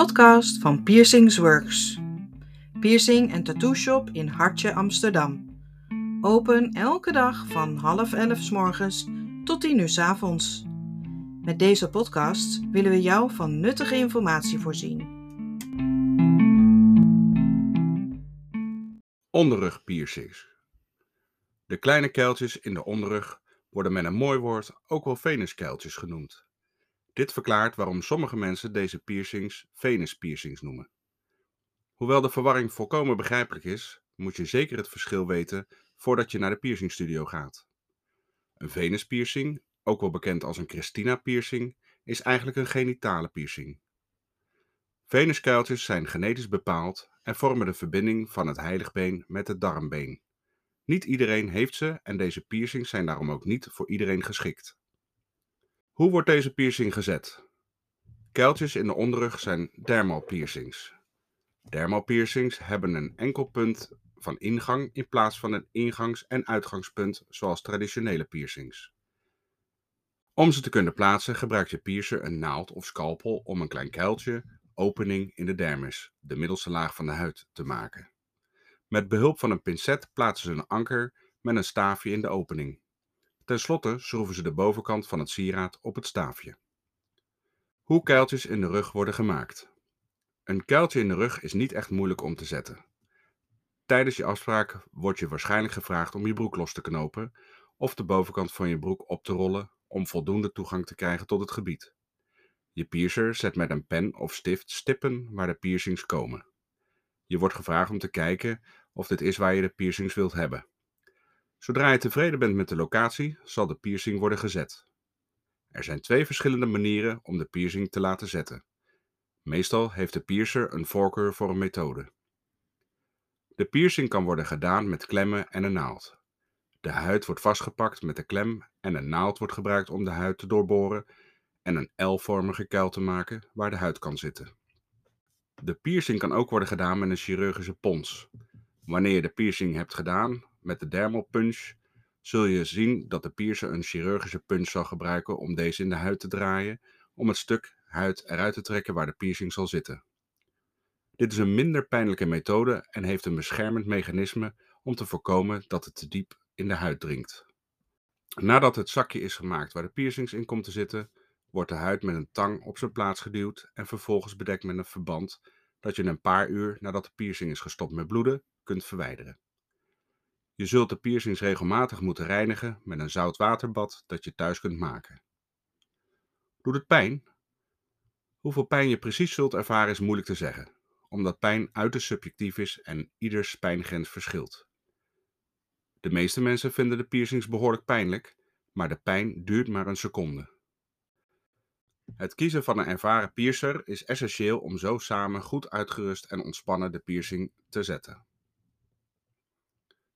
podcast van Piercings Works. Piercing en tattoo shop in Hartje, Amsterdam. Open elke dag van half elf s morgens tot tien uur s avonds. Met deze podcast willen we jou van nuttige informatie voorzien. Onderrugpiercings. De kleine kuiltjes in de onderrug worden met een mooi woord ook wel venuskuiltjes genoemd. Dit verklaart waarom sommige mensen deze piercings venuspiercings noemen. Hoewel de verwarring volkomen begrijpelijk is, moet je zeker het verschil weten voordat je naar de piercingstudio gaat. Een venuspiercing, ook wel bekend als een Christina piercing, is eigenlijk een genitale piercing. Venuskuiltjes zijn genetisch bepaald en vormen de verbinding van het heiligbeen met het darmbeen. Niet iedereen heeft ze en deze piercings zijn daarom ook niet voor iedereen geschikt. Hoe wordt deze piercing gezet? Kuiltjes in de onderrug zijn dermal piercings. Hebben een enkel punt van ingang in plaats van een ingangs- en uitgangspunt zoals traditionele piercings. Om ze te kunnen plaatsen gebruikt je piercer een naald of scalpel om een klein kuiltje, opening in de dermis, de middelste laag van de huid, te maken. Met behulp van een pincet plaatsen ze een anker met een staafje in de opening. Ten slotte schroeven ze de bovenkant van het sieraad op het staafje. Hoe kuiltjes in de rug worden gemaakt. Een kuiltje in de rug is niet echt moeilijk om te zetten. Tijdens je afspraak wordt je waarschijnlijk gevraagd om je broek los te knopen of de bovenkant van je broek op te rollen om voldoende toegang te krijgen tot het gebied. Je piercer zet met een pen of stift stippen waar de piercings komen. Je wordt gevraagd om te kijken of dit is waar je de piercings wilt hebben. Zodra je tevreden bent met de locatie, zal de piercing worden gezet. Er zijn twee verschillende manieren om de piercing te laten zetten. Meestal heeft de piercer een voorkeur voor een methode. De piercing kan worden gedaan met klemmen en een naald. De huid wordt vastgepakt met de klem en een naald wordt gebruikt om de huid te doorboren en een L-vormige kuil te maken waar de huid kan zitten. De piercing kan ook worden gedaan met een chirurgische pons. Wanneer je de piercing hebt gedaan, met de dermal punch zul je zien dat de piercer een chirurgische punch zal gebruiken om deze in de huid te draaien, om het stuk huid eruit te trekken waar de piercing zal zitten. Dit is een minder pijnlijke methode en heeft een beschermend mechanisme om te voorkomen dat het te diep in de huid dringt. Nadat het zakje is gemaakt waar de piercings in komt te zitten, wordt de huid met een tang op zijn plaats geduwd en vervolgens bedekt met een verband dat je een paar uur nadat de piercing is gestopt met bloeden kunt verwijderen. Je zult de piercings regelmatig moeten reinigen met een zoutwaterbad dat je thuis kunt maken. Doet het pijn? Hoeveel pijn je precies zult ervaren is moeilijk te zeggen, omdat pijn uiterst subjectief is en ieders pijngrens verschilt. De meeste mensen vinden de piercings behoorlijk pijnlijk, maar de pijn duurt maar een seconde. Het kiezen van een ervaren piercer is essentieel om zo samen goed uitgerust en ontspannen de piercing te zetten.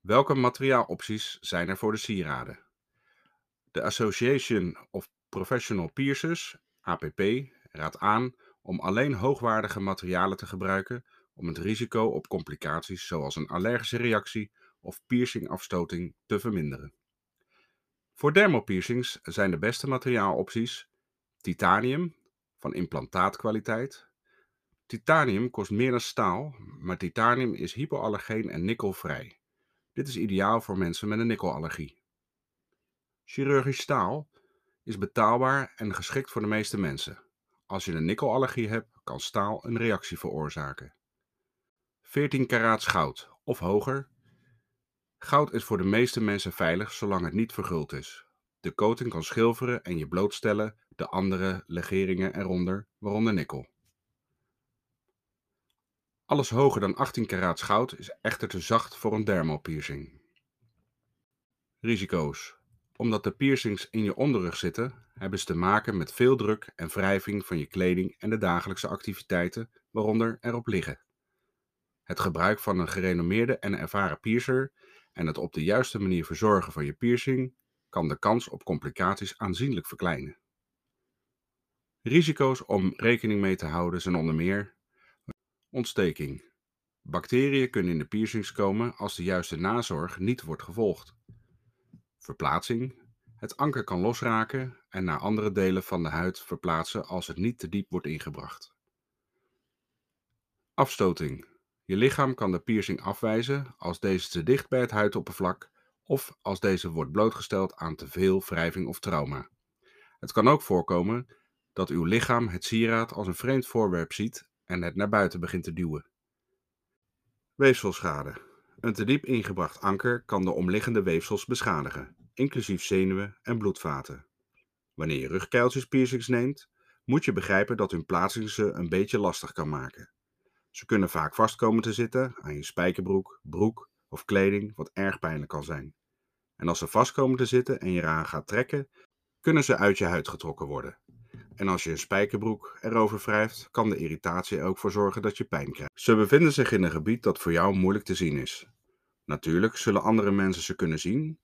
Welke materiaalopties zijn er voor de sieraden? De Association of Professional Piercers, APP, raadt aan om alleen hoogwaardige materialen te gebruiken om het risico op complicaties zoals een allergische reactie of piercingafstoting te verminderen. Voor dermopiercings zijn de beste materiaalopties titanium van implantaatkwaliteit. Titanium kost meer dan staal, maar titanium is hypoallergeen en nikkelvrij. Dit is ideaal voor mensen met een nikkelallergie. Chirurgisch staal is betaalbaar en geschikt voor de meeste mensen. Als je een nikkelallergie hebt, kan staal een reactie veroorzaken. 14 karaats goud of hoger. Goud is voor de meeste mensen veilig zolang het niet verguld is. De coating kan schilferen en je blootstellen de andere legeringen eronder, waaronder nikkel. Alles hoger dan 18 karaats goud is echter te zacht voor een dermalpiercing. Risico's. Omdat de piercings in je onderrug zitten, hebben ze te maken met veel druk en wrijving van je kleding en de dagelijkse activiteiten waaronder erop liggen. Het gebruik van een gerenommeerde en ervaren piercer en het op de juiste manier verzorgen van je piercing kan de kans op complicaties aanzienlijk verkleinen. Risico's om rekening mee te houden zijn onder meer Ontsteking. Bacteriën kunnen in de piercings komen als de juiste nazorg niet wordt gevolgd. Verplaatsing. Het anker kan losraken en naar andere delen van de huid verplaatsen als het niet te diep wordt ingebracht. Afstoting. Je lichaam kan de piercing afwijzen als deze te dicht bij het huidoppervlak of als deze wordt blootgesteld aan te veel wrijving of trauma. Het kan ook voorkomen dat uw lichaam het sieraad als een vreemd voorwerp ziet en het naar buiten begint te duwen. Weefselschade. Een te diep ingebracht anker kan de omliggende weefsels beschadigen, inclusief zenuwen en bloedvaten. Wanneer je rugkeiltjespiercings neemt, moet je begrijpen dat hun plaatsing ze een beetje lastig kan maken. Ze kunnen vaak vast komen te zitten aan je spijkerbroek, broek of kleding, wat erg pijnlijk kan zijn. En als ze vast komen te zitten en je eraan gaat trekken, kunnen ze uit je huid getrokken worden. En als je een spijkerbroek erover wrijft, kan de irritatie er ook voor zorgen dat je pijn krijgt. Ze bevinden zich in een gebied dat voor jou moeilijk te zien is. Natuurlijk zullen andere mensen ze kunnen zien,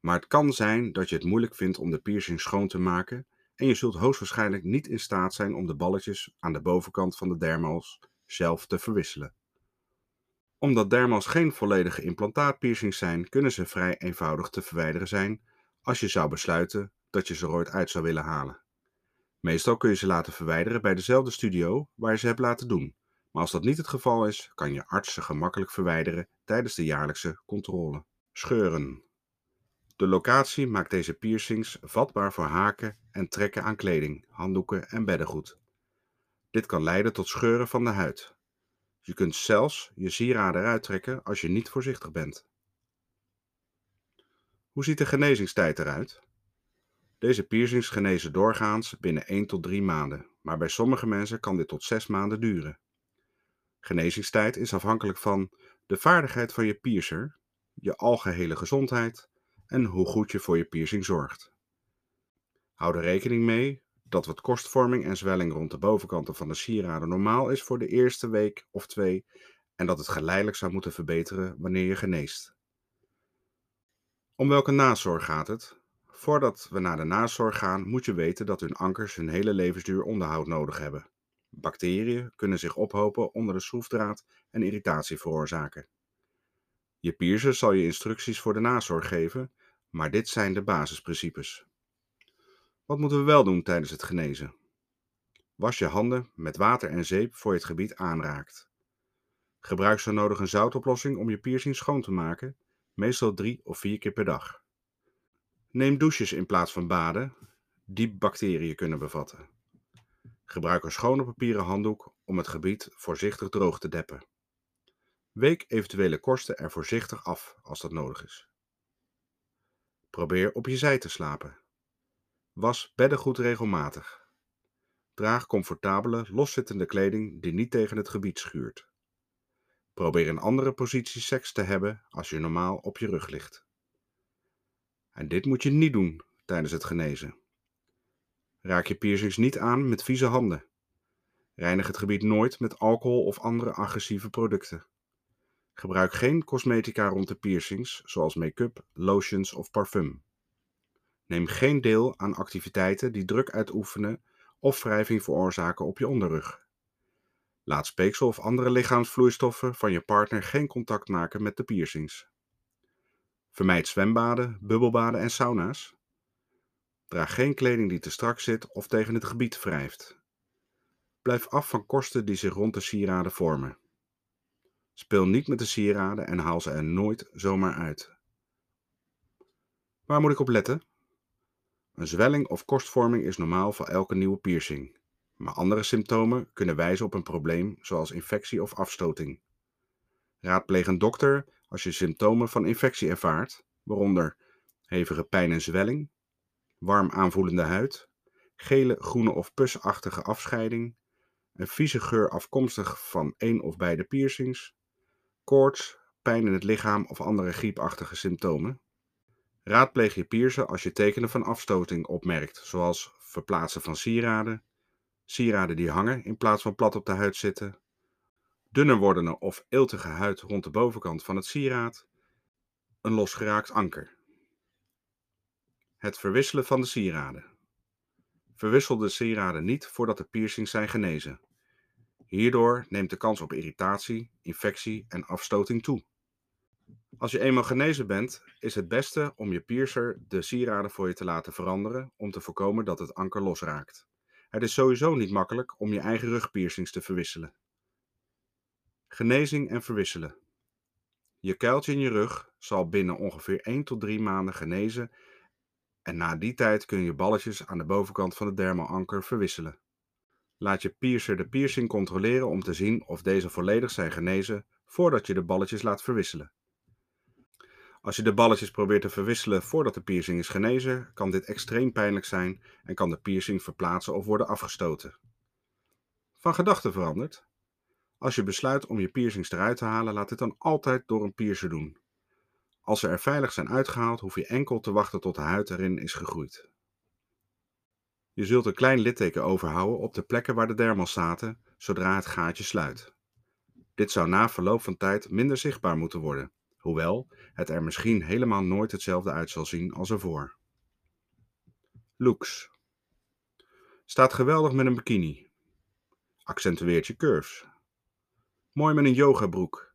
maar het kan zijn dat je het moeilijk vindt om de piercing schoon te maken en je zult hoogstwaarschijnlijk niet in staat zijn om de balletjes aan de bovenkant van de dermals zelf te verwisselen. Omdat dermals geen volledige implantaatpiercings zijn, kunnen ze vrij eenvoudig te verwijderen zijn als je zou besluiten dat je ze ooit uit zou willen halen. Meestal kun je ze laten verwijderen bij dezelfde studio waar je ze hebt laten doen, maar als dat niet het geval is, kan je arts ze gemakkelijk verwijderen tijdens de jaarlijkse controle. Scheuren. De locatie maakt deze piercings vatbaar voor haken en trekken aan kleding, handdoeken en beddengoed. Dit kan leiden tot scheuren van de huid. Je kunt zelfs je sieraden eruit trekken als je niet voorzichtig bent. Hoe ziet de genezingstijd eruit? Deze piercings genezen doorgaans binnen 1 tot 3 maanden, maar bij sommige mensen kan dit tot 6 maanden duren. Genezingstijd is afhankelijk van de vaardigheid van je piercer, je algehele gezondheid en hoe goed je voor je piercing zorgt. Hou er rekening mee dat wat korstvorming en zwelling rond de bovenkanten van de sieraden normaal is voor de eerste week of twee en dat het geleidelijk zou moeten verbeteren wanneer je geneest. Om welke nazorg gaat het? Voordat we naar de nazorg gaan, moet je weten dat hun ankers hun hele levensduur onderhoud nodig hebben. Bacteriën kunnen zich ophopen onder de schroefdraad en irritatie veroorzaken. Je piercer zal je instructies voor de nazorg geven, maar dit zijn de basisprincipes. Wat moeten we wel doen tijdens het genezen? Was je handen met water en zeep voor je het gebied aanraakt. Gebruik zo nodig een zoutoplossing om je piercing schoon te maken, meestal drie of vier keer per dag. Neem douches in plaats van baden, die bacteriën kunnen bevatten. Gebruik een schone papieren handdoek om het gebied voorzichtig droog te deppen. Week eventuele korsten er voorzichtig af als dat nodig is. Probeer op je zij te slapen. Was beddengoed regelmatig. Draag comfortabele, loszittende kleding die niet tegen het gebied schuurt. Probeer in andere posities seks te hebben als je normaal op je rug ligt. En dit moet je niet doen tijdens het genezen. Raak je piercings niet aan met vieze handen. Reinig het gebied nooit met alcohol of andere agressieve producten. Gebruik geen cosmetica rond de piercings, zoals make-up, lotions of parfum. Neem geen deel aan activiteiten die druk uitoefenen of wrijving veroorzaken op je onderrug. Laat speeksel of andere lichaamsvloeistoffen van je partner geen contact maken met de piercings. Vermijd zwembaden, bubbelbaden en sauna's. Draag geen kleding die te strak zit of tegen het gebied wrijft. Blijf af van korsten die zich rond de sieraden vormen. Speel niet met de sieraden en haal ze er nooit zomaar uit. Waar moet ik op letten? Een zwelling of korstvorming is normaal voor elke nieuwe piercing, maar andere symptomen kunnen wijzen op een probleem zoals infectie of afstoting. Raadpleeg een dokter als je symptomen van infectie ervaart, waaronder hevige pijn en zwelling, warm aanvoelende huid, gele, groene of pusachtige afscheiding, een vieze geur afkomstig van één of beide piercings, koorts, pijn in het lichaam of andere griepachtige symptomen. Raadpleeg je piercer als je tekenen van afstoting opmerkt, zoals verplaatsen van sieraden, sieraden die hangen in plaats van plat op de huid zitten, dunner wordende of eeltige huid rond de bovenkant van het sieraad, een losgeraakt anker. Het verwisselen van de sieraden. Verwissel de sieraden niet voordat de piercings zijn genezen. Hierdoor neemt de kans op irritatie, infectie en afstoting toe. Als je eenmaal genezen bent, is het beste om je piercer de sieraden voor je te laten veranderen om te voorkomen dat het anker losraakt. Het is sowieso niet makkelijk om je eigen rugpiercings te verwisselen. Genezing en verwisselen. Je kuiltje in je rug zal binnen ongeveer 1 tot 3 maanden genezen en na die tijd kun je balletjes aan de bovenkant van de dermalanker verwisselen. Laat je piercer de piercing controleren om te zien of deze volledig zijn genezen voordat je de balletjes laat verwisselen. Als je de balletjes probeert te verwisselen voordat de piercing is genezen, kan dit extreem pijnlijk zijn en kan de piercing verplaatsen of worden afgestoten. Van gedachten veranderd? Als je besluit om je piercings eruit te halen, laat dit dan altijd door een piercer doen. Als ze er veilig zijn uitgehaald, hoef je enkel te wachten tot de huid erin is gegroeid. Je zult een klein litteken overhouden op de plekken waar de dermalstaten zodra het gaatje sluit. Dit zou na verloop van tijd minder zichtbaar moeten worden, hoewel het er misschien helemaal nooit hetzelfde uit zal zien als ervoor. Looks. Staat geweldig met een bikini. Accentueert je curves. Mooi met een yogabroek.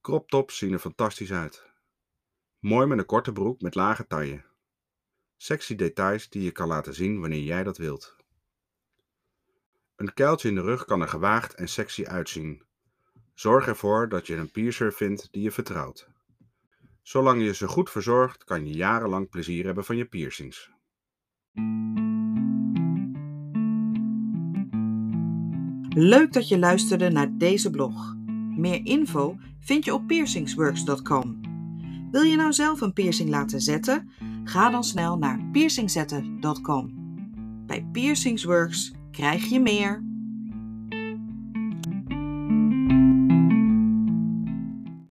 Crop tops zien er fantastisch uit. Mooi met een korte broek met lage taille. Sexy details die je kan laten zien wanneer jij dat wilt. Een kuiltje in de rug kan er gewaagd en sexy uitzien. Zorg ervoor dat je een piercer vindt die je vertrouwt. Zolang je ze goed verzorgt, kan je jarenlang plezier hebben van je piercings. Leuk dat je luisterde naar deze blog. Meer info vind je op piercingsworks.com. Wil je nou zelf een piercing laten zetten? Ga dan snel naar piercingzetten.com. Bij Piercingsworks krijg je meer.